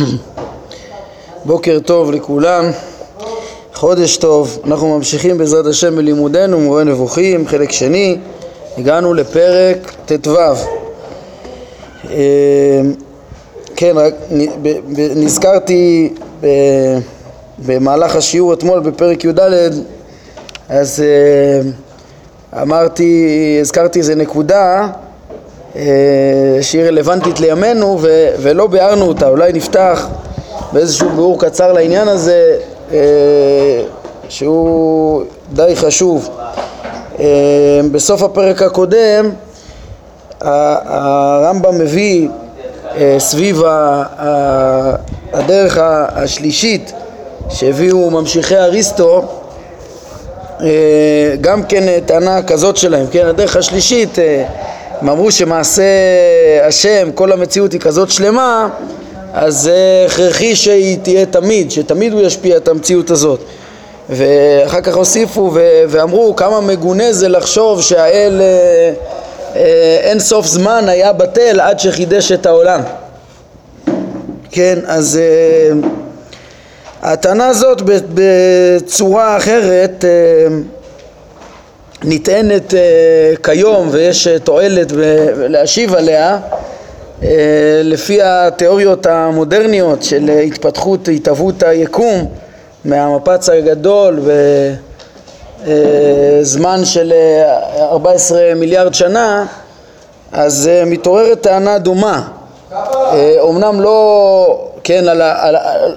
בוקר טוב לכולם, חודש טוב, אנחנו ממשיכים בעזרת השם בלימודנו, מורה נבוכים, חלק שני, הגענו לפרק ט"ו. אה, כן, רק נזכרתי במהלך השיעור אתמול בפרק י"ד, אז אה, אמרתי, הזכרתי איזה נקודה שהיא רלוונטית לימינו ו- ולא ביארנו אותה, אולי נפתח באיזשהו ביאור קצר לעניין הזה אה, שהוא די חשוב. אה, בסוף הפרק הקודם הרמב"ם מביא סביב הדרך השלישית שהביאו ממשיכי אריסטו גם כן טענה כזאת שלהם, כן, הדרך השלישית הם אמרו שמעשה השם, כל המציאות היא כזאת שלמה, אז זה הכרחי שהיא תהיה תמיד, שתמיד הוא ישפיע את המציאות הזאת. ואחר כך הוסיפו ו- ואמרו כמה מגונה זה לחשוב שהאל אה, אה, אין סוף זמן היה בטל עד שחידש את העולם. כן, אז אה, הטענה הזאת בצורה אחרת אה, נטענת uh, כיום ויש uh, תועלת להשיב עליה uh, לפי התיאוריות המודרניות של התפתחות, התהוות היקום מהמפץ הגדול בזמן של 14 מיליארד שנה אז מתעוררת טענה דומה. אומנם לא, כן, על ה, על,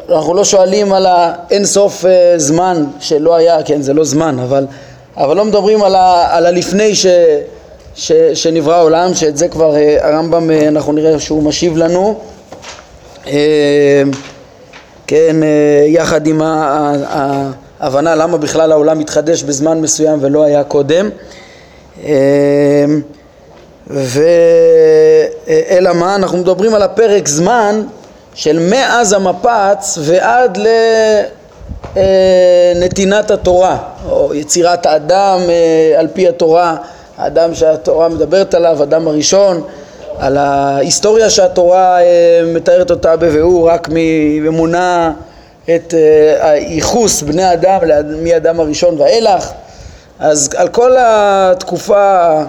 אנחנו לא שואלים על האין סוף זמן שלא היה, כן, זה לא זמן, אבל אבל לא מדברים על, ה, על הלפני ש, ש, שנברא העולם, שאת זה כבר אה, הרמב"ם, אה, אנחנו נראה שהוא משיב לנו. אה, כן, יחד עם ההבנה למה בכלל העולם מתחדש בזמן מסוים ולא היה קודם. ו... אלא מה? אנחנו מדברים על הפרק זמן של מאז המפץ ועד ל... אה, נתינת התורה, או יצירת האדם אה, על פי התורה, האדם שהתורה מדברת עליו, האדם הראשון, על ההיסטוריה שהתורה אה, מתארת אותה בביאור רק ממונה את הייחוס בני אדם מאדם הראשון ואילך, אז על כל התקופה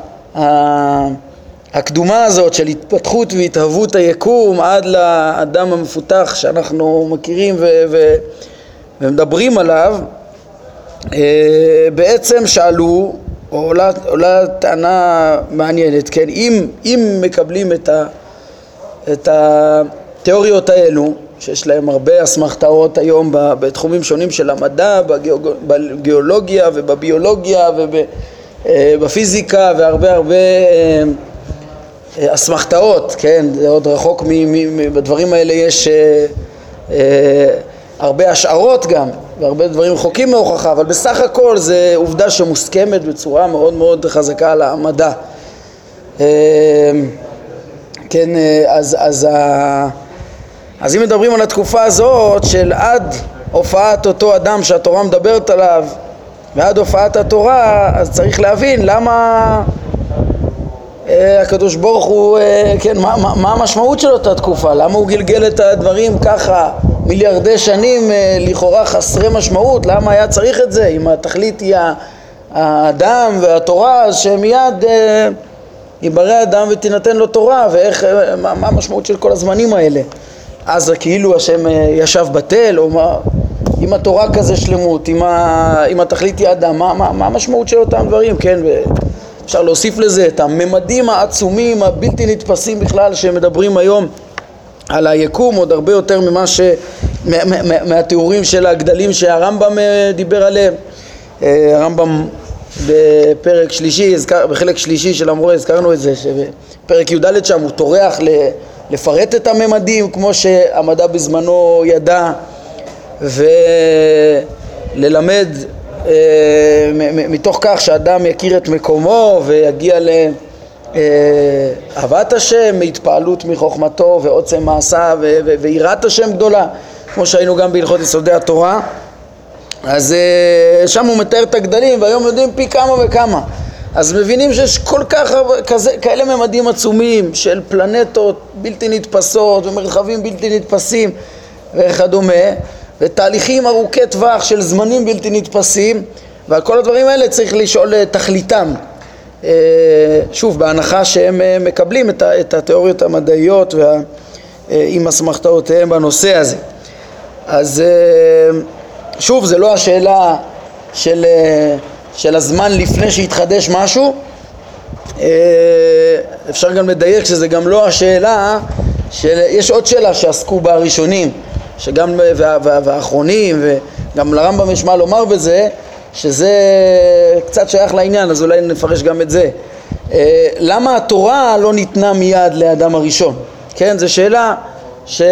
הקדומה הזאת של התפתחות והתהוות היקום עד לאדם המפותח שאנחנו מכירים ו... ומדברים עליו, אה, בעצם שאלו, או עולה, עולה טענה מעניינת, כן, אם, אם מקבלים את, ה, את התיאוריות האלו, שיש להם הרבה אסמכתאות היום בתחומים שונים של המדע, בגיאולוגיה ובביולוגיה ובפיזיקה אה, והרבה הרבה אה, אסמכתאות, כן, זה עוד רחוק, בדברים האלה יש הרבה השערות גם, והרבה דברים רחוקים מהוכחה, אבל בסך הכל זה עובדה שמוסכמת בצורה מאוד מאוד חזקה על המדע. אמ, כן, אז, אז, אז אם מדברים על התקופה הזאת של עד הופעת אותו אדם שהתורה מדברת עליו ועד הופעת התורה, אז צריך להבין למה אה, הקדוש ברוך הוא, אה, כן, מה, מה, מה המשמעות של אותה תקופה? למה הוא גלגל את הדברים ככה מיליארדי שנים אה, לכאורה חסרי משמעות? למה היה צריך את זה? אם התכלית היא האדם והתורה, אז שמיד ייברא אדם ותינתן לו תורה, ואיך, מה, מה המשמעות של כל הזמנים האלה? אז כאילו השם ישב בתל, או מה, אם התורה כזה שלמות, אם, ה, אם התכלית היא אדם, מה, מה, מה המשמעות של אותם דברים, כן? אפשר להוסיף לזה את הממדים העצומים הבלתי נתפסים בכלל שמדברים היום על היקום עוד הרבה יותר ממה ש... מה, מה, מהתיאורים של הגדלים שהרמב"ם אה, דיבר עליהם. אה, הרמב"ם בפרק שלישי, בחלק שלישי של המורה הזכרנו את זה שבפרק י"ד שם הוא טורח לפרט את הממדים כמו שהמדע בזמנו ידע וללמד אה, מתוך כך שאדם יכיר את מקומו ויגיע לאהבת השם, מהתפעלות מחוכמתו ועוצם מעשיו ויראת השם גדולה, כמו שהיינו גם בהלכות יסודי התורה. אז אה, שם הוא מתאר את הגדלים והיום יודעים פי כמה וכמה. אז מבינים שיש כל כך כזה, כאלה ממדים עצומים של פלנטות בלתי נתפסות ומרחבים בלתי נתפסים וכדומה, ותהליכים ארוכי טווח של זמנים בלתי נתפסים, ועל כל הדברים האלה צריך לשאול תכליתם. אה, שוב, בהנחה שהם אה, מקבלים את התיאוריות המדעיות עם אסמכתאותיהם בנושא הזה. אז שוב, זה לא השאלה של, של הזמן לפני שהתחדש משהו, אפשר גם לדייק שזה גם לא השאלה של... יש עוד שאלה שעסקו בה הראשונים, שגם, וה, וה, והאחרונים, וגם לרמב"ם יש מה לומר בזה, שזה קצת שייך לעניין, אז אולי נפרש גם את זה. אה, למה התורה לא ניתנה מיד לאדם הראשון? כן, זו שאלה שבין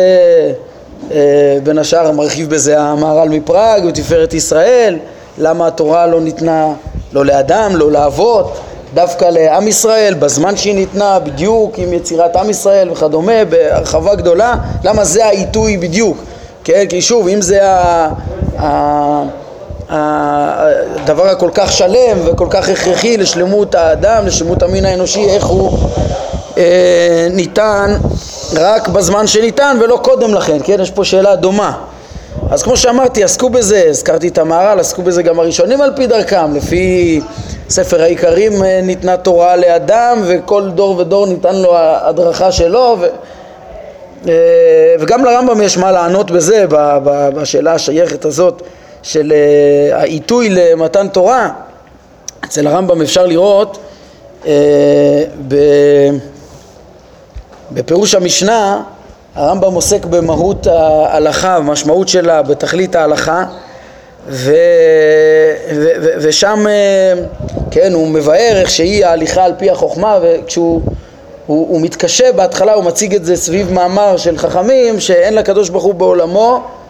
אה, השאר מרחיב בזה המהר"ל מפראג ותפארת ישראל, למה התורה לא ניתנה לא לאדם, לא לאבות, דווקא לעם ישראל, בזמן שהיא ניתנה, בדיוק עם יצירת עם ישראל וכדומה, בהרחבה גדולה, למה זה העיתוי בדיוק? כן, כי שוב, אם זה הדבר הכל כך שלם וכל כך הכרחי לשלמות האדם, לשלמות המין האנושי, איך הוא אה, ניתן רק בזמן שניתן ולא קודם לכן, כן? יש פה שאלה דומה. אז כמו שאמרתי, עסקו בזה, הזכרתי את המהר"ל, עסקו בזה גם הראשונים על פי דרכם, לפי ספר העיקרים אה, ניתנה תורה לאדם וכל דור ודור ניתן לו הדרכה שלו ו... אה, וגם לרמב"ם יש מה לענות בזה, בשאלה השייכת הזאת של אה, העיתוי למתן תורה. אצל הרמב"ם אפשר לראות בפירוש המשנה הרמב"ם עוסק במהות ההלכה, במשמעות שלה, בתכלית ההלכה ו, ו, ו, ושם, אה, כן, הוא מבאר איך שהיא ההליכה על פי החוכמה וכשהוא הוא, הוא מתקשה בהתחלה, הוא מציג את זה סביב מאמר של חכמים שאין לקדוש ברוך הוא בעולמו אה,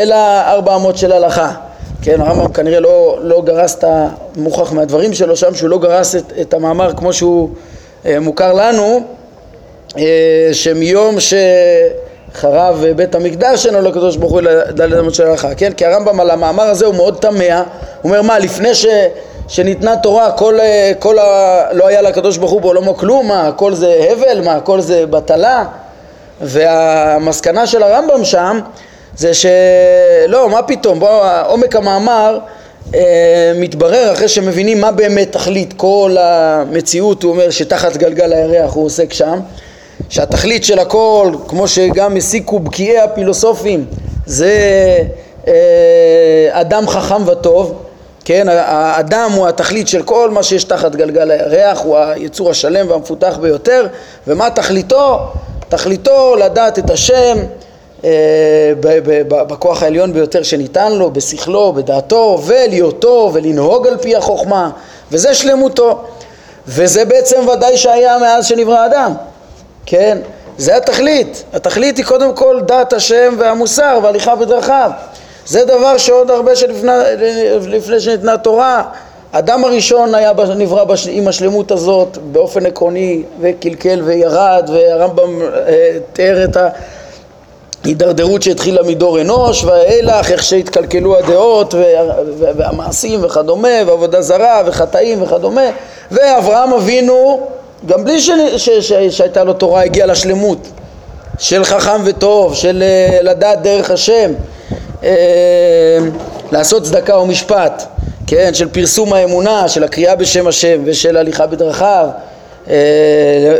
אלא ארבע אמות של הלכה. כן, הרמב"ם כנראה לא, לא גרס את המוכח מהדברים שלו שם שהוא לא גרס את, את המאמר כמו שהוא אה, מוכר לנו שמיום ש... חרב בית המקדש אינו לקדוש ברוך הוא לדלת אמות של הלכה, כן? כי הרמב"ם על המאמר הזה הוא מאוד תמה, הוא אומר מה לפני ש, שניתנה תורה כל, כל ה, לא היה לקדוש ברוך הוא בעולמו כלום, מה הכל זה הבל, מה הכל זה בטלה? והמסקנה של הרמב"ם שם זה שלא, מה פתאום, בוא, עומק המאמר אה, מתברר אחרי שמבינים מה באמת תכלית כל המציאות, הוא אומר שתחת גלגל הירח הוא עוסק שם שהתכלית של הכל, כמו שגם הסיקו בקיאי הפילוסופים, זה אה, אדם חכם וטוב, כן, האדם הוא התכלית של כל מה שיש תחת גלגל הירח, הוא היצור השלם והמפותח ביותר, ומה תכליתו? תכליתו לדעת את השם בכוח העליון ביותר שניתן לו, בשכלו, בדעתו, ולהיותו ולנהוג על פי החוכמה, וזה שלמותו. וזה בעצם ודאי שהיה מאז שנברא האדם. כן? זה התכלית. התכלית היא קודם כל דעת השם והמוסר והליכה בדרכיו. זה דבר שעוד הרבה שלפני לפני שניתנה תורה, אדם הראשון היה נברא בש, עם השלמות הזאת באופן עקרוני וקלקל וירד והרמב"ם אה, תיאר את ההידרדרות שהתחילה מדור אנוש ואילך איך שהתקלקלו הדעות והמעשים וכדומה ועבודה זרה וחטאים וכדומה. ואברהם אבינו גם בלי ש... ש... ש... שהייתה לו תורה הגיע לשלמות. של חכם וטוב, של uh, לדעת דרך השם, uh, לעשות צדקה ומשפט, כן, של פרסום האמונה, של הקריאה בשם השם ושל הליכה בדרכיו,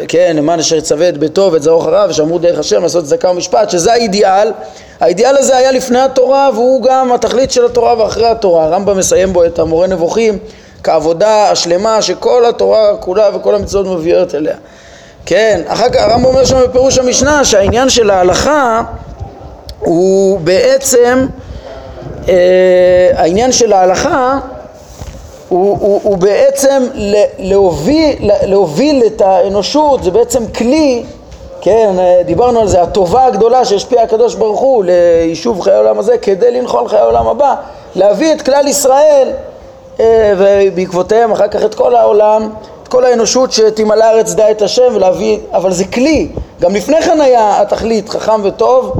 כן, למען אשר יצווה את ביתו ואת זרעו אחריו ושמרו דרך השם לעשות צדקה ומשפט, שזה האידיאל, האידיאל הזה היה לפני התורה והוא גם התכלית של התורה ואחרי התורה, הרמב"ם מסיים בו את המורה נבוכים כעבודה השלמה שכל התורה כולה וכל המצוות מביאות אליה. כן, אחר כך הרמב"ם אומר שם בפירוש המשנה שהעניין של ההלכה הוא בעצם, אה, העניין של ההלכה הוא, הוא, הוא בעצם להוביל, להוביל את האנושות, זה בעצם כלי, כן, דיברנו על זה, הטובה הגדולה שהשפיע הקדוש ברוך הוא ליישוב חיי העולם הזה כדי לנחול חיי העולם הבא, להביא את כלל ישראל אה, ובעקבותיהם אחר כך את כל העולם, את כל האנושות שתמלא הארץ דע את השם ולהביא, אבל זה כלי, גם לפני כן היה התכלית חכם וטוב,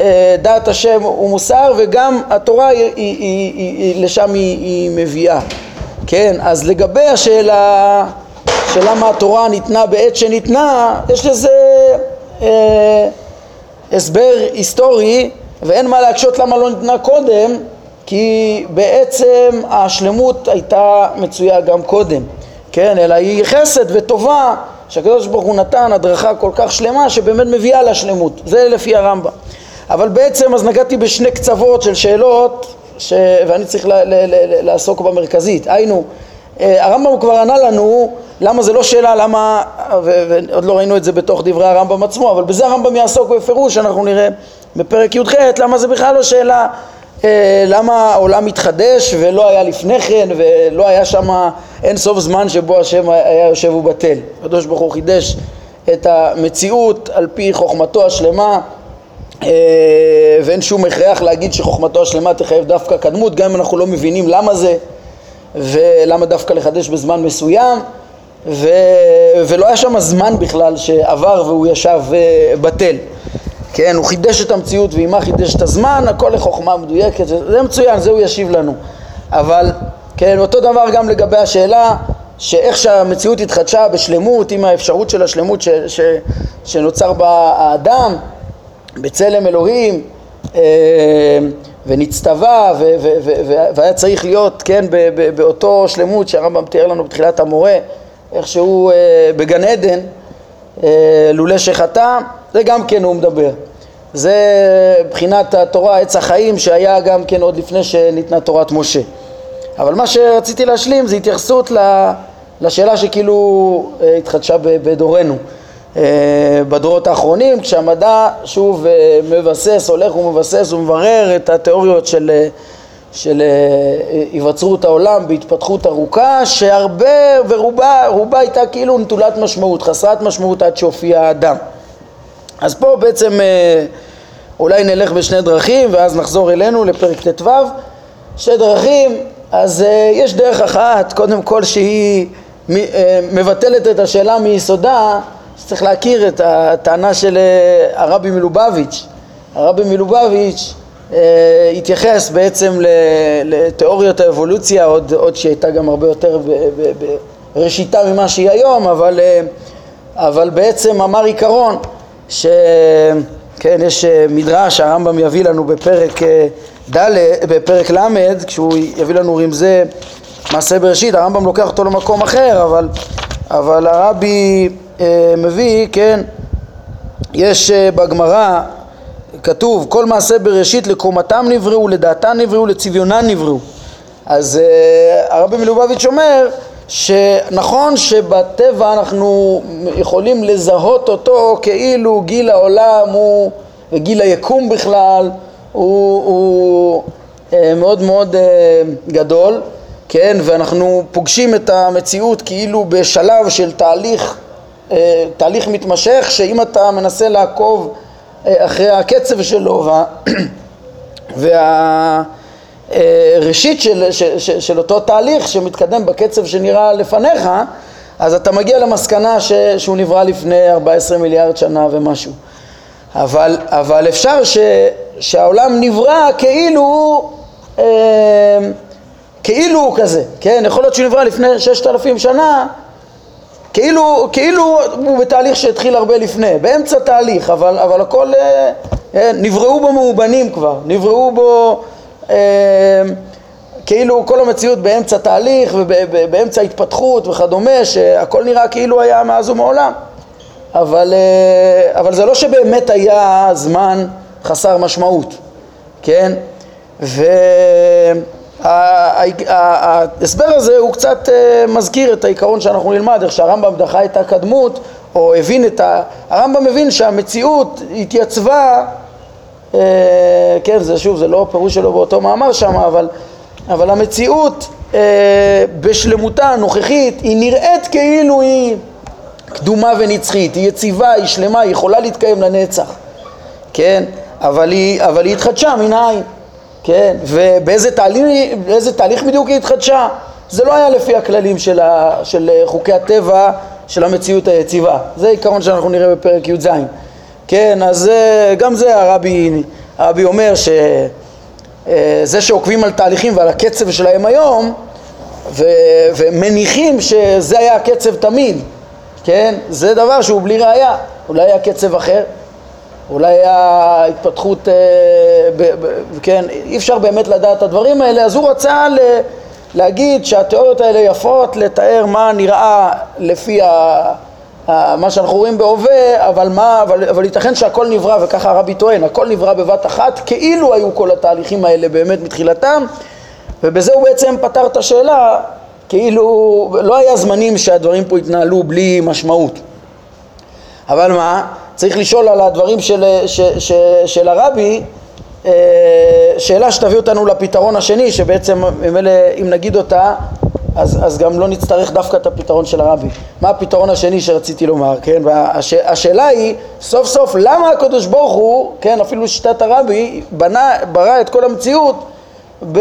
אה, דעת השם ומוסר וגם התורה היא, היא, היא, היא, לשם היא, היא מביאה, כן, אז לגבי השאלה של למה התורה ניתנה בעת שניתנה, יש לזה אה, הסבר היסטורי ואין מה להקשות למה לא ניתנה קודם כי בעצם השלמות הייתה מצויה גם קודם, כן? אלא היא חסד וטובה שהקדוש ברוך הוא נתן הדרכה כל כך שלמה שבאמת מביאה לשלמות, זה לפי הרמב"ם. אבל בעצם אז נגעתי בשני קצוות של שאלות ש... ואני צריך ל... ל... ל... לעסוק במרכזית. היינו, אה, הרמב"ם כבר ענה לנו למה זה לא שאלה, למה, ו... ועוד לא ראינו את זה בתוך דברי הרמב"ם עצמו, אבל בזה הרמב"ם יעסוק בפירוש, אנחנו נראה בפרק י"ח, למה זה בכלל לא שאלה אה, למה העולם מתחדש ולא היה לפני כן ולא היה שם אין סוף זמן שבו השם היה יושב ובטל. הקדוש ברוך הוא חידש את המציאות על פי חוכמתו השלמה ואין שום הכרח להגיד שחוכמתו השלמה תחייב דווקא קדמות גם אם אנחנו לא מבינים למה זה ולמה דווקא לחדש בזמן מסוים ו... ולא היה שם זמן בכלל שעבר והוא ישב אה, בטל כן, הוא חידש את המציאות ועימה חידש את הזמן, הכל לחוכמה מדויקת, זה מצוין, זה הוא ישיב לנו. אבל, כן, אותו דבר גם לגבי השאלה שאיך שהמציאות התחדשה בשלמות, עם האפשרות של השלמות ש, ש, שנוצר בה האדם, בצלם אלוהים, אה, ונצטווה, והיה צריך להיות, כן, באותו שלמות שהרמב"ם תיאר לנו בתחילת המורה, איך שהוא אה, בגן עדן, אה, לולא שחטא, זה גם כן הוא מדבר. זה מבחינת התורה, עץ החיים, שהיה גם כן עוד לפני שניתנה תורת משה. אבל מה שרציתי להשלים זה התייחסות לשאלה שכאילו התחדשה בדורנו. אה, בדורות האחרונים, כשהמדע שוב מבסס, הולך ומבסס ומברר את התיאוריות של של אה, היווצרות העולם בהתפתחות ארוכה שהרבה ורובה רובה הייתה כאילו נטולת משמעות, חסרת משמעות עד שהופיע האדם. אז פה בעצם אה, אולי נלך בשני דרכים ואז נחזור אלינו לפרק ט"ו. שתי דרכים, אז אה, יש דרך אחת, קודם כל שהיא מבטלת את השאלה מיסודה, שצריך להכיר את הטענה של הרבי מלובביץ'. הרבי מלובביץ' אה, התייחס בעצם לתיאוריות האבולוציה, עוד, עוד שהייתה גם הרבה יותר בראשיתה ממה שהיא היום, אבל, אה, אבל בעצם אמר עיקרון שכן, יש אה, מדרש, הרמב"ם יביא לנו בפרק ד', בפרק ל', כשהוא יביא לנו רמזי מעשה בראשית, הרמב"ם לוקח אותו למקום אחר, אבל, אבל הרבי מביא, כן, יש בגמרא כתוב כל מעשה בראשית לקומתם נבראו, לדעתם נבראו, לצביונם נבראו. אז uh, הרבי מלובביץ' אומר שנכון שבטבע אנחנו יכולים לזהות אותו כאילו גיל העולם הוא, וגיל היקום בכלל הוא, הוא מאוד מאוד גדול, כן, ואנחנו פוגשים את המציאות כאילו בשלב של תהליך, תהליך מתמשך שאם אתה מנסה לעקוב אה, אחרי הקצב שלו וה... והראשית של, של, של, של אותו תהליך שמתקדם בקצב שנראה לפניך, אז אתה מגיע למסקנה ש, שהוא נברא לפני 14 מיליארד שנה ומשהו. אבל, אבל אפשר ש, שהעולם נברא כאילו, אה, כאילו הוא כזה, כן? יכול להיות שהוא נברא לפני 6,000 שנה, כאילו, כאילו הוא בתהליך שהתחיל הרבה לפני, באמצע תהליך, אבל, אבל הכל, אה, אה, נבראו בו מאובנים כבר, נבראו בו אה, כאילו כל המציאות באמצע תהליך ובאמצע התפתחות וכדומה, שהכל נראה כאילו היה מאז ומעולם. אבל, אה, אבל זה לא שבאמת היה זמן חסר משמעות, כן? ו... ההסבר הזה הוא קצת אה, מזכיר את העיקרון שאנחנו נלמד, איך שהרמב"ם דחה את הקדמות, או הבין את ה... הרמב"ם מבין שהמציאות התייצבה, אה, כן, זה שוב, זה לא פירוש שלו באותו מאמר שם, אבל, אבל המציאות אה, בשלמותה הנוכחית, היא נראית כאילו היא קדומה ונצחית, היא יציבה, היא שלמה, היא יכולה להתקיים לנצח, כן? אבל היא, אבל היא התחדשה מן העין. כן, ובאיזה תהליך, תהליך בדיוק היא התחדשה? זה לא היה לפי הכללים של, ה, של חוקי הטבע של המציאות היציבה. זה עיקרון שאנחנו נראה בפרק י"ז. כן, אז גם זה הרבי, הרבי אומר שזה אה, שעוקבים על תהליכים ועל הקצב שלהם היום ו, ומניחים שזה היה הקצב תמיד, כן, זה דבר שהוא בלי ראייה, אולי היה קצב אחר, אולי ההתפתחות, אה, ב, ב, כן, אי אפשר באמת לדעת את הדברים האלה, אז הוא רצה ל, להגיד שהתיאוריות האלה יפות לתאר מה נראה לפי ה... מה שאנחנו רואים בהווה, אבל מה, אבל, אבל ייתכן שהכל נברא, וככה הרבי טוען, הכל נברא בבת אחת, כאילו היו כל התהליכים האלה באמת מתחילתם, ובזה הוא בעצם פתר את השאלה, כאילו לא היה זמנים שהדברים פה התנהלו בלי משמעות. אבל מה, צריך לשאול על הדברים של, ש, ש, של הרבי, אה, שאלה שתביא אותנו לפתרון השני, שבעצם אם נגיד אותה אז, אז גם לא נצטרך דווקא את הפתרון של הרבי. מה הפתרון השני שרציתי לומר, כן? והש, השאלה היא, סוף סוף, למה הקדוש ברוך הוא, כן, אפילו שיטת הרבי, בנה, ברא את כל המציאות ב...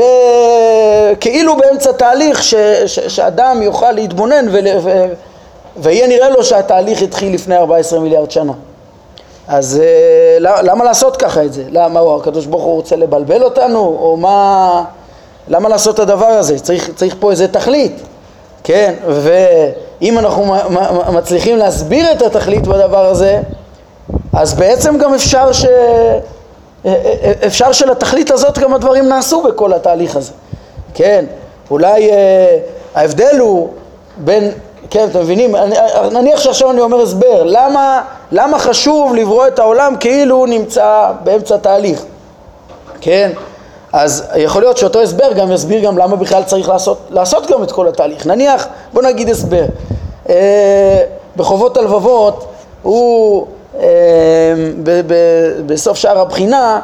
כאילו באמצע תהליך ש, ש, שאדם יוכל להתבונן ול, ו, ויהיה נראה לו שהתהליך התחיל לפני 14 מיליארד שנה. אז אה, למה לעשות ככה את זה? למה הקדוש ברוך הוא רוצה לבלבל אותנו? או מה... למה לעשות את הדבר הזה? צריך, צריך פה איזה תכלית, כן? ואם אנחנו מצליחים להסביר את התכלית בדבר הזה, אז בעצם גם אפשר ש... אפשר שלתכלית הזאת גם הדברים נעשו בכל התהליך הזה, כן? אולי אה, ההבדל הוא בין, כן, אתם מבינים? נניח שעכשיו אני אומר הסבר, למה, למה חשוב לברוא את העולם כאילו הוא נמצא באמצע תהליך, כן? אז יכול להיות שאותו הסבר גם יסביר גם למה בכלל צריך לעשות, לעשות גם את כל התהליך. נניח, בוא נגיד הסבר. אה, בחובות הלבבות הוא אה, ב- ב- בסוף שער הבחינה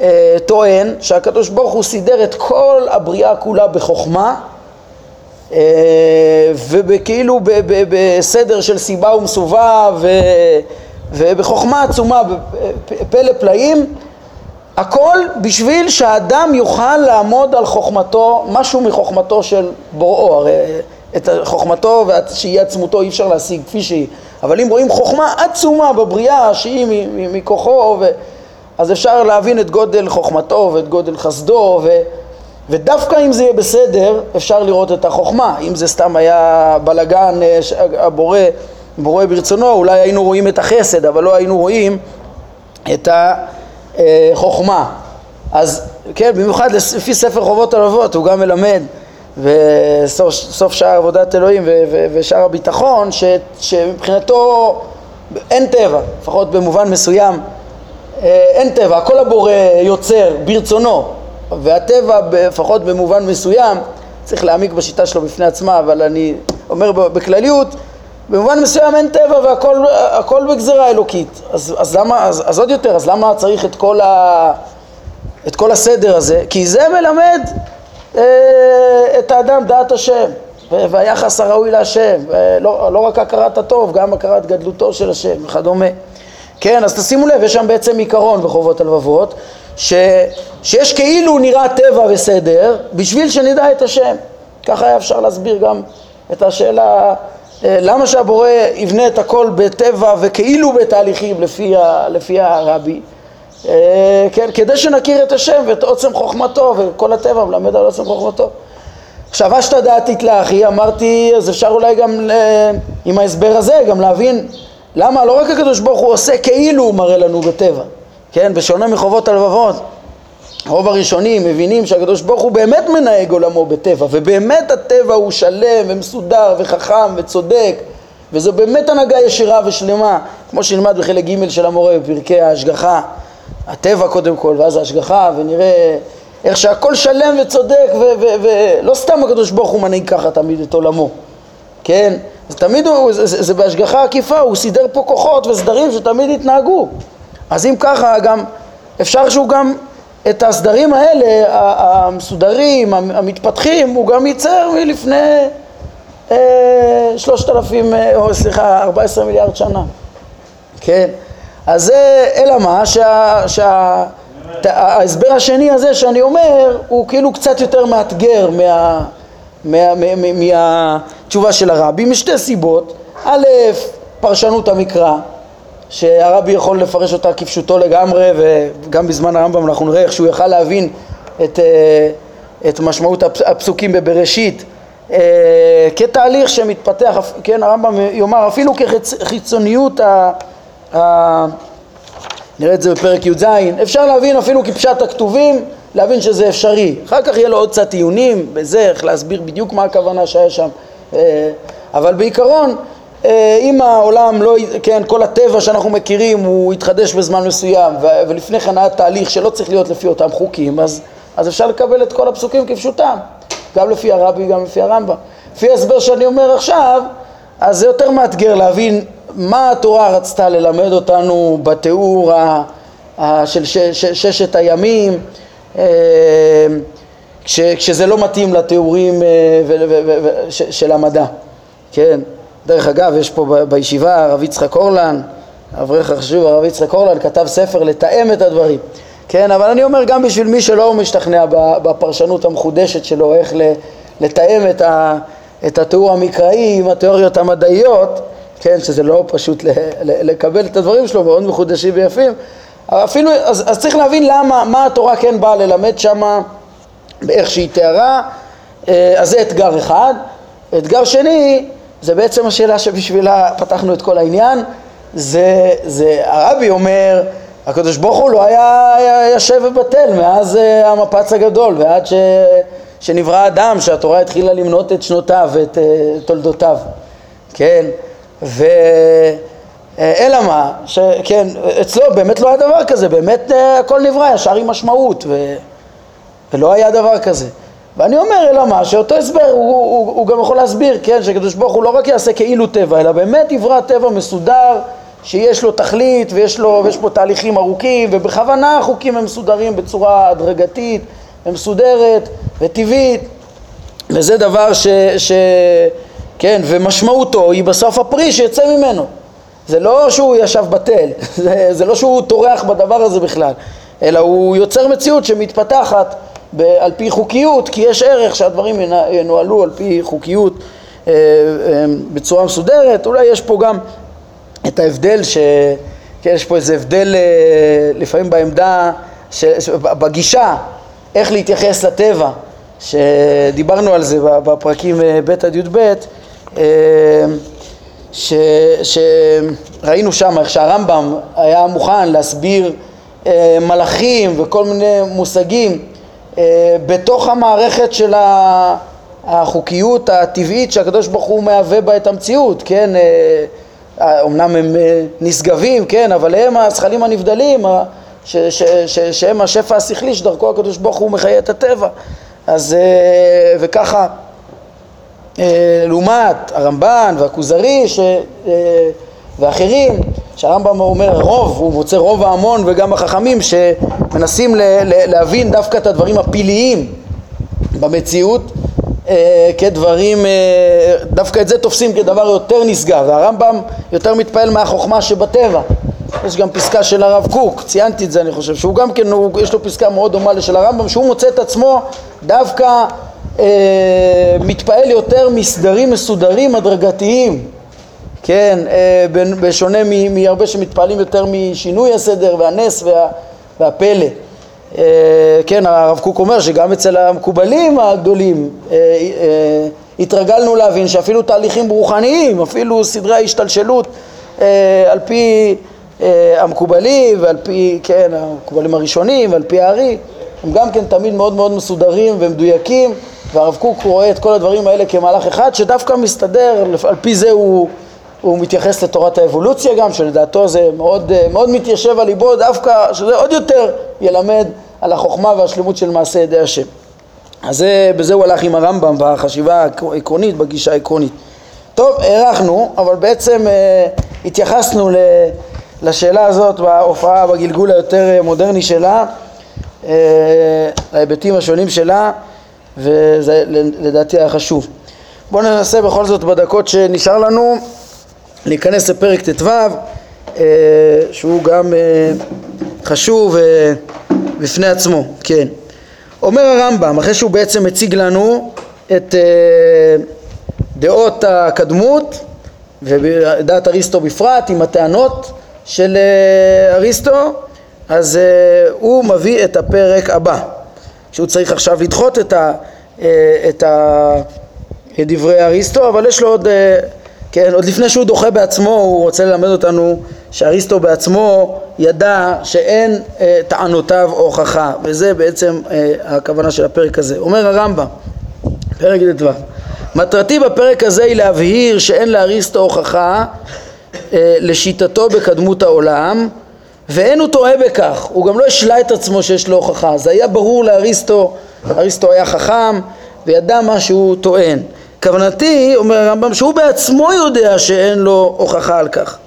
אה, טוען שהקדוש ברוך הוא סידר את כל הבריאה כולה בחוכמה אה, וכאילו בסדר של סיבה ומסובב ובחוכמה עצומה, פלא פלאים הכל בשביל שהאדם יוכל לעמוד על חוכמתו, משהו מחוכמתו של בוראו, הרי את חוכמתו שהיא עצמותו אי אפשר להשיג כפי שהיא, אבל אם רואים חוכמה עצומה בבריאה שהיא מכוחו, ו... אז אפשר להבין את גודל חוכמתו ואת גודל חסדו, ו... ודווקא אם זה יהיה בסדר, אפשר לראות את החוכמה. אם זה סתם היה בלגן, אה, הבורא, בורא ברצונו, אולי היינו רואים את החסד, אבל לא היינו רואים את ה... אה, חוכמה. אז כן, במיוחד לפי ספר חובות הלבבות הוא גם מלמד וסוף שער עבודת אלוהים ושער הביטחון ש, שמבחינתו אין טבע, לפחות במובן מסוים אה, אין טבע, הכל הבורא יוצר ברצונו והטבע לפחות במובן מסוים צריך להעמיק בשיטה שלו בפני עצמה אבל אני אומר בכלליות במובן מסוים אין טבע והכל בגזרה אלוקית. אז, אז למה, אז, אז עוד יותר, אז למה צריך את כל, ה, את כל הסדר הזה? כי זה מלמד אה, את האדם דעת השם והיחס הראוי להשם, לא, לא רק הכרת הטוב, גם הכרת גדלותו של השם וכדומה. כן, אז תשימו לב, יש שם בעצם עיקרון בחובות הלבבות, ש, שיש כאילו נראה טבע וסדר בשביל שנדע את השם. ככה היה אפשר להסביר גם את השאלה אה, למה שהבורא יבנה את הכל בטבע וכאילו בתהליכים לפי, ה, לפי הרבי? אה, כן, כדי שנכיר את השם ואת עוצם חוכמתו וכל הטבע מלמד על עוצם חוכמתו. עכשיו אשתא דעתית לאחי, אמרתי, אז אפשר אולי גם עם ההסבר הזה גם להבין למה לא רק הקדוש ברוך הוא עושה כאילו הוא מראה לנו בטבע, כן, בשונה מחובות הלבבות. רוב הראשונים מבינים שהקדוש ברוך הוא באמת מנהג עולמו בטבע ובאמת הטבע הוא שלם ומסודר וחכם וצודק וזו באמת הנהגה ישירה ושלמה. כמו שנלמד בחלק ג' של המורה בפרקי ההשגחה הטבע קודם כל ואז ההשגחה ונראה איך שהכל שלם וצודק ולא סתם הקדוש ברוך הוא מנהיג ככה תמיד את עולמו. כן? זה תמיד הוא, זה, זה, זה בהשגחה עקיפה, הוא סידר פה כוחות וסדרים שתמיד התנהגו אז אם ככה גם אפשר שהוא גם את הסדרים האלה, המסודרים, המתפתחים, הוא גם ייצר מלפני אה, שלושת אלפים, אה, או סליחה, ארבע עשרה מיליארד שנה, כן? אז זה, אלא מה, שההסבר השני הזה שאני אומר, הוא כאילו קצת יותר מאתגר מה, מה, מה, מה, מהתשובה של הרבי, משתי סיבות, א', פרשנות המקרא, שהרבי יכול לפרש אותה כפשוטו לגמרי וגם בזמן הרמב"ם אנחנו נראה איך שהוא יכל להבין את, אה, את משמעות הפסוקים בבראשית אה, כתהליך שמתפתח, כן הרמב"ם יאמר אפילו כחיצוניות נראה את זה בפרק י"ז, אפשר להבין אפילו כפשט הכתובים, להבין שזה אפשרי. אחר כך יהיה לו עוד קצת עיונים בזה, איך להסביר בדיוק מה הכוונה שהיה שם. אה, אבל בעיקרון, אם העולם לא, כן, כל הטבע שאנחנו מכירים הוא יתחדש בזמן מסוים ולפני כן היה תהליך שלא צריך להיות לפי אותם חוקים, אז, אז אפשר לקבל את כל הפסוקים כפשוטם, גם לפי הרבי, גם לפי הרמב"ם. לפי ההסבר שאני אומר עכשיו, אז זה יותר מאתגר להבין מה התורה רצתה ללמד אותנו בתיאור ה, ה, של ש, ש, ששת הימים, אה, כש, כשזה לא מתאים לתיאורים אה, ו, ו, ו, ו, ש, של המדע, כן? דרך אגב, יש פה בישיבה הרב יצחק אורלן, אברך החשוב הרב יצחק אורלן כתב ספר לתאם את הדברים, כן? אבל אני אומר גם בשביל מי שלא משתכנע בפרשנות המחודשת שלו, איך לתאם את, ה, את התיאור המקראי עם התיאוריות המדעיות, כן, שזה לא פשוט לקבל את הדברים שלו, מאוד מחודשים ויפים, אפילו, אז, אז צריך להבין למה, מה התורה כן באה ללמד שמה באיך שהיא תיארה, אה, אז זה אתגר אחד. אתגר שני, זה בעצם השאלה שבשבילה פתחנו את כל העניין, זה, זה הרבי אומר, הקדוש ברוך הוא לא היה, היה יושב ובטל מאז uh, המפץ הגדול ועד ש, שנברא אדם, שהתורה התחילה למנות את שנותיו ואת uh, תולדותיו, כן? ו... אה, אלא מה, שכן, אצלו באמת לא היה דבר כזה, באמת הכל נברא ישר עם משמעות ו... ולא היה דבר כזה. ואני אומר, אלא מה, שאותו הסבר הוא, הוא, הוא גם יכול להסביר, כן, שקדוש ברוך הוא לא רק יעשה כאילו טבע, אלא באמת יברא טבע מסודר, שיש לו תכלית ויש, לו, ויש פה תהליכים ארוכים, ובכוונה החוקים הם מסודרים בצורה הדרגתית ומסודרת וטבעית, וזה דבר ש... ש כן, ומשמעותו היא בסוף הפרי שיצא ממנו. זה לא שהוא ישב בתל, זה, זה לא שהוא טורח בדבר הזה בכלל, אלא הוא יוצר מציאות שמתפתחת על פי חוקיות, כי יש ערך שהדברים ינוהלו על פי חוקיות אה, אה, בצורה מסודרת. אולי יש פה גם את ההבדל, ש... כן, יש פה איזה הבדל אה, לפעמים בעמדה, ש... בגישה, איך להתייחס לטבע, שדיברנו על זה בפרקים ב' עד י"ב, ש... שראינו שם איך שהרמב"ם היה מוכן להסביר מלאכים וכל מיני מושגים בתוך המערכת של החוקיות הטבעית שהקדוש ברוך הוא מהווה בה את המציאות, כן? אומנם אה, הם אה, נשגבים, כן? אבל הם הזכלים הנבדלים, ש, ש, ש, שהם השפע השכלי שדרכו הקדוש ברוך הוא מחיה את הטבע. אז וככה, לעומת הרמב"ן והכוזרי ש, ואחרים, שהרמב"ם אומר רוב, הוא מוצא רוב ההמון וגם החכמים שמנסים ל- ל- להבין דווקא את הדברים הפלאיים במציאות אה, כדברים, אה, דווקא את זה תופסים כדבר יותר נשגב. והרמב"ם יותר מתפעל מהחוכמה שבטבע. יש גם פסקה של הרב קוק, ציינתי את זה אני חושב, שהוא גם כן, הוא, יש לו פסקה מאוד דומה לשל הרמב"ם, שהוא מוצא את עצמו דווקא אה, מתפעל יותר מסדרים מסודרים הדרגתיים כן, אה, בשונה מהרבה שמתפעלים יותר משינוי הסדר והנס וה, והפלא. אה, כן, הרב קוק אומר שגם אצל המקובלים הגדולים אה, התרגלנו להבין שאפילו תהליכים רוחניים, אפילו סדרי ההשתלשלות על פי המקובלים ועל פי, כן, המקובלים הראשונים ועל פי הארי, הם גם כן תמיד מאוד מאוד מסודרים ומדויקים והרב קוק רואה את כל הדברים האלה כמהלך אחד שדווקא מסתדר, על פי זה הוא הוא מתייחס לתורת האבולוציה גם, שלדעתו זה מאוד, אה, מאוד מתיישב על ליבו, דווקא שזה עוד יותר ילמד על החוכמה והשלמות של מעשה ידי השם. אז זה, בזה הוא הלך עם הרמב"ם בחשיבה העקרונית, בגישה העקרונית. טוב, הארכנו, אבל בעצם אה, התייחסנו ל, לשאלה הזאת בהופעה, בגלגול היותר אה, מודרני שלה, אה, השונים שלה, וזה לדעתי היה חשוב. בואו ננסה בכל זאת בדקות שנשאר לנו להיכנס לפרק ט"ו אה, שהוא גם אה, חשוב אה, בפני עצמו, כן. אומר הרמב"ם, אחרי שהוא בעצם מציג לנו את דעות הקדמות ודעת אריסטו בפרט עם הטענות של אריסטו, אז הוא מביא את הפרק הבא, שהוא צריך עכשיו לדחות את, ה, את, ה, את דברי אריסטו, אבל יש לו עוד כן, עוד לפני שהוא דוחה בעצמו, הוא רוצה ללמד אותנו שאריסטו בעצמו ידע שאין אה, טענותיו הוכחה, וזה בעצם אה, הכוונה של הפרק הזה. אומר הרמב"ם, פרק ט"ו: מטרתי בפרק הזה היא להבהיר שאין לאריסטו הוכחה אה, לשיטתו בקדמות העולם ואין הוא טועה בכך, הוא גם לא השלה את עצמו שיש לו הוכחה, זה היה ברור לאריסטו, אריסטו היה חכם וידע מה שהוא טוען. כוונתי, אומר הרמב"ם, שהוא בעצמו יודע שאין לו הוכחה על כך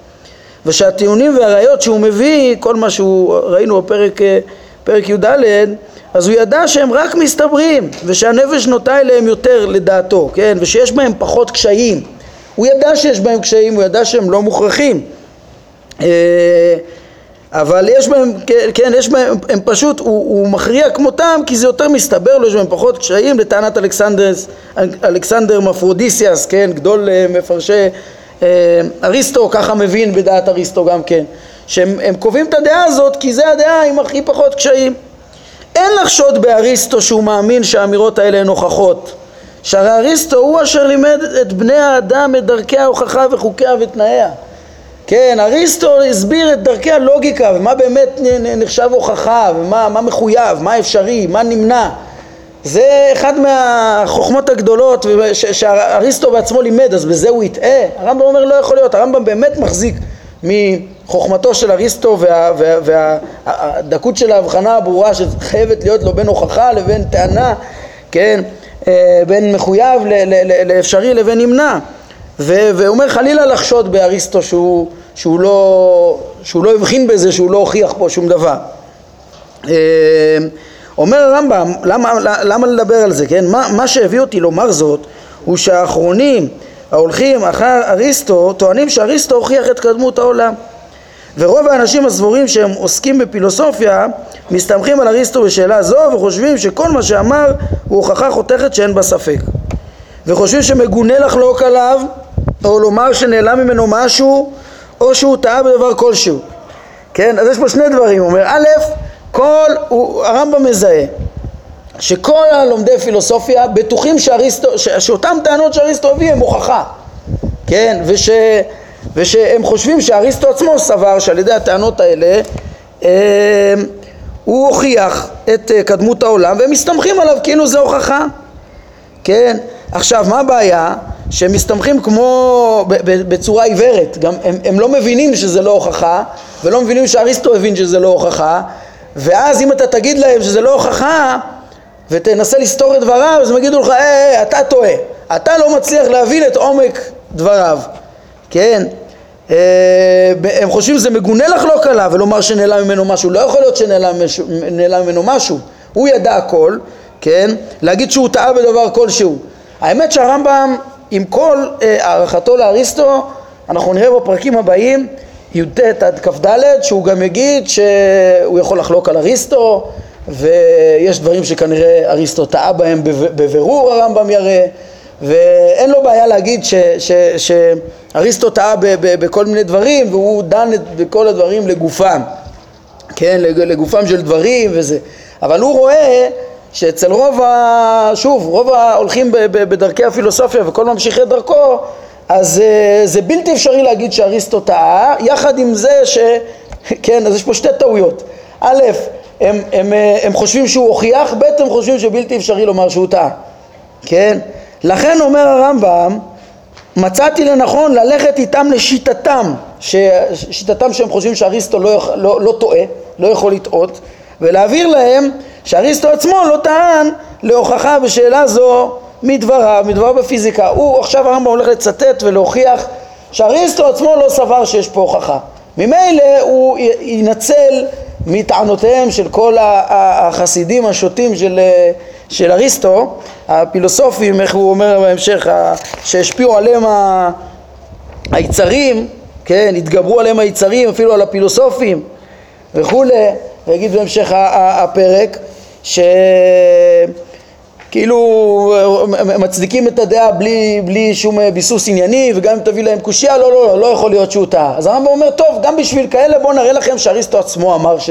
ושהטיעונים והראיות שהוא מביא, כל מה שהוא ראינו בפרק אה, פרק י"ד, אז הוא ידע שהם רק מסתברים ושהנפש נוטה אליהם יותר לדעתו, כן, ושיש בהם פחות קשיים. הוא ידע שיש בהם קשיים, הוא ידע שהם לא מוכרחים. אבל יש בהם, כן, כן, יש בהם, הם פשוט, הוא, הוא מכריע כמותם כי זה יותר מסתבר לו, יש בהם פחות קשיים לטענת אלכסנדר, אלכסנדר מפרודיסיאס, כן, גדול אה, מפרשי אה, אריסטו, ככה מבין בדעת אריסטו גם כן, שהם קובעים את הדעה הזאת כי זה הדעה עם הכי פחות קשיים. אין לחשוד באריסטו שהוא מאמין שהאמירות האלה הן הוכחות. שהרי אריסטו הוא אשר לימד את בני האדם את דרכי ההוכחה וחוקיה ותנאיה. כן, אריסטו הסביר את דרכי הלוגיקה ומה באמת נחשב הוכחה ומה מה מחויב, מה אפשרי, מה נמנע. זה אחד מהחוכמות הגדולות שאריסטו בעצמו לימד, אז בזה הוא יטעה? הרמב"ם אומר לא יכול להיות, הרמב"ם באמת מחזיק מחוכמתו של אריסטו והדקות וה, של ההבחנה הברורה שחייבת להיות לו בין הוכחה לבין טענה, כן, אה, בין מחויב לאפשרי לבין נמנע. והוא אומר חלילה לחשוד באריסטו שהוא, שהוא, לא, שהוא לא הבחין בזה, שהוא לא הוכיח פה שום דבר. אה, אומר הרמב"ם, למה, למה לדבר על זה, כן? מה, מה שהביא אותי לומר זאת הוא שהאחרונים ההולכים אחר אריסטו טוענים שאריסטו הוכיח את קדמות העולם ורוב האנשים הסבורים שהם עוסקים בפילוסופיה מסתמכים על אריסטו בשאלה זו וחושבים שכל מה שאמר הוא הוכחה חותכת שאין בה ספק וחושבים שמגונה לחלוק עליו או לומר שנעלם ממנו משהו או שהוא טעה בדבר כלשהו כן? אז יש פה שני דברים, הוא אומר א', כל, הוא, הרמב"ם מזהה שכל הלומדי פילוסופיה בטוחים שאריסטו, ש, שאותן טענות שאריסטו הביא הם הוכחה, כן? וש, ושהם חושבים שאריסטו עצמו סבר שעל ידי הטענות האלה אה, הוא הוכיח את אה, קדמות העולם והם מסתמכים עליו כאילו זה הוכחה, כן? עכשיו מה הבעיה? שהם מסתמכים כמו בצורה עיוורת, גם הם, הם לא מבינים שזה לא הוכחה ולא מבינים שאריסטו הבין שזה לא הוכחה ואז אם אתה תגיד להם שזה לא הוכחה ותנסה לסתור את דבריו אז הם יגידו לך, אה, אה, אתה טועה, אתה לא מצליח להבין את עומק דבריו, כן? אה, הם חושבים שזה מגונה לחלוק עליו ולומר שנעלם ממנו משהו, לא יכול להיות שנעלם ממנו משהו, הוא ידע הכל, כן? להגיד שהוא טעה בדבר כלשהו. האמת שהרמב"ם עם כל אה, הערכתו לאריסטו, אנחנו נראה בפרקים הבאים י"ט עד כ"ד שהוא גם יגיד שהוא יכול לחלוק על אריסטו ויש דברים שכנראה אריסטו טעה בהם בבירור הרמב"ם יראה ואין לו בעיה להגיד שאריסטו טעה בכל מיני דברים והוא דן בכל הדברים לגופם, כן, לגופם של דברים וזה, אבל הוא רואה שאצל רוב, ה... שוב, רוב ההולכים בדרכי הפילוסופיה וכל ממשיכי דרכו אז uh, זה בלתי אפשרי להגיד שאריסטו טעה, יחד עם זה ש... כן, אז יש פה שתי טעויות. א', הם, הם, אה, הם חושבים שהוא הוכיח, ב', הם חושבים שבלתי אפשרי לומר שהוא טעה, כן? לכן אומר הרמב"ם, מצאתי לנכון ללכת איתם לשיטתם, ש... שיטתם שהם חושבים שאריסטו לא, לא, לא טועה, לא יכול לטעות, ולהעביר להם שאריסטו עצמו לא טען להוכחה בשאלה זו מדבריו, מדבריו בפיזיקה. הוא עכשיו הרמב"ם הולך לצטט ולהוכיח שאריסטו עצמו לא סבר שיש פה הוכחה. ממילא הוא ינצל מטענותיהם של כל החסידים השוטים של, של אריסטו, הפילוסופים, איך הוא אומר בהמשך, שהשפיעו עליהם היצרים, כן, התגברו עליהם היצרים, אפילו על הפילוסופים וכולי, ויגיד בהמשך הפרק, שכאילו מצדיקים את הדעה בלי, בלי שום ביסוס ענייני וגם אם תביא להם קושייה לא, לא, לא, לא יכול להיות שהוא טעה. אז הרמב"ם אומר טוב גם בשביל כאלה בואו נראה לכם שאריסטו עצמו אמר ש,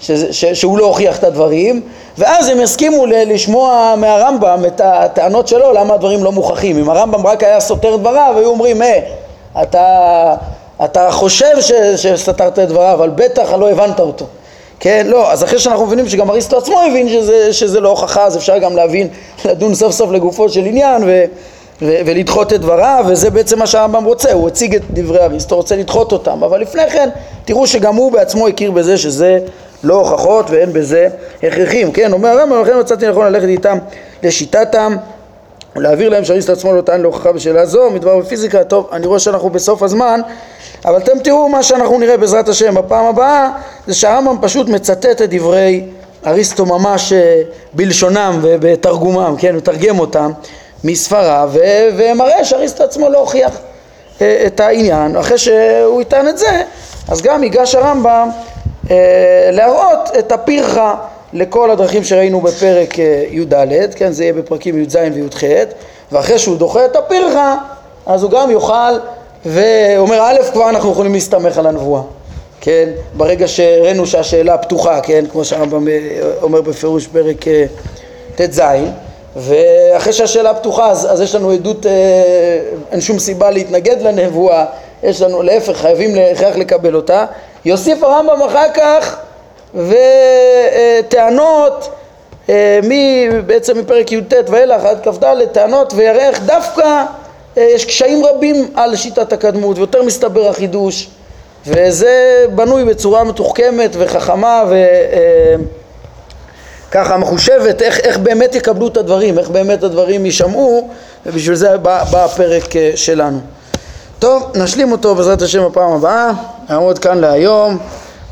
ש, ש, שהוא לא הוכיח את הדברים ואז הם יסכימו לשמוע מהרמב"ם את הטענות שלו למה הדברים לא מוכחים. אם הרמב"ם רק היה סותר דבריו היו אומרים אה אתה אתה חושב ש, שסתרת את דבריו, אבל בטח לא הבנת אותו. כן, לא, אז אחרי שאנחנו מבינים שגם אריסטו עצמו הבין שזה, שזה לא הוכחה, אז אפשר גם להבין, לדון סוף סוף לגופו של עניין ו, ו, ולדחות את דבריו, וזה בעצם מה שהרמב"ם רוצה, הוא הציג את דברי אריסטו, רוצה לדחות אותם, אבל לפני כן, תראו שגם הוא בעצמו הכיר בזה שזה לא הוכחות ואין בזה הכרחים, כן, אומר הרמב"ם, לכן מצאתי נכון ללכת איתם לשיטתם ולהעביר להם שאריסטו עצמו לא טען להוכחה בשאלה זו, מדבר בפיזיקה, טוב, אני רואה שאנחנו בסוף הזמן, אבל אתם תראו מה שאנחנו נראה בעזרת השם. בפעם הבאה, זה שהרמב"ם פשוט מצטט את דברי אריסטו ממש אה, בלשונם ובתרגומם, כן, מתרגם אותם מספריו, ומראה שאריסטו עצמו לא הוכיח אה, את העניין, אחרי שהוא יטען את זה, אז גם ייגש הרמב"ם אה, להראות את הפרחה לכל הדרכים שראינו בפרק י"ד, כן, זה יהיה בפרקים י"ז וי"ח, ואחרי שהוא דוחה את הפרחה, אז הוא גם יוכל ואומר א', כבר אנחנו יכולים להסתמך על הנבואה, כן? ברגע שהראינו שהשאלה פתוחה, כן? כמו שהרמב"ם אומר בפירוש פרק ט"ז, ואחרי שהשאלה פתוחה אז, אז יש לנו עדות, אה, אין שום סיבה להתנגד לנבואה, יש לנו, להפך, חייבים להכרח לקבל אותה. יוסיף הרמב"ם אחר כך וטענות אה, בעצם מפרק י"ט ואילך עד כ"ד, טענות ויראה איך דווקא אה, יש קשיים רבים על שיטת הקדמות ויותר מסתבר החידוש. וזה בנוי בצורה מתוחכמת וחכמה וככה מחושבת איך, איך באמת יקבלו את הדברים, איך באמת הדברים יישמעו ובשביל זה בא, בא הפרק אה, שלנו. טוב, נשלים אותו בעזרת השם בפעם הבאה, נעמוד כאן להיום,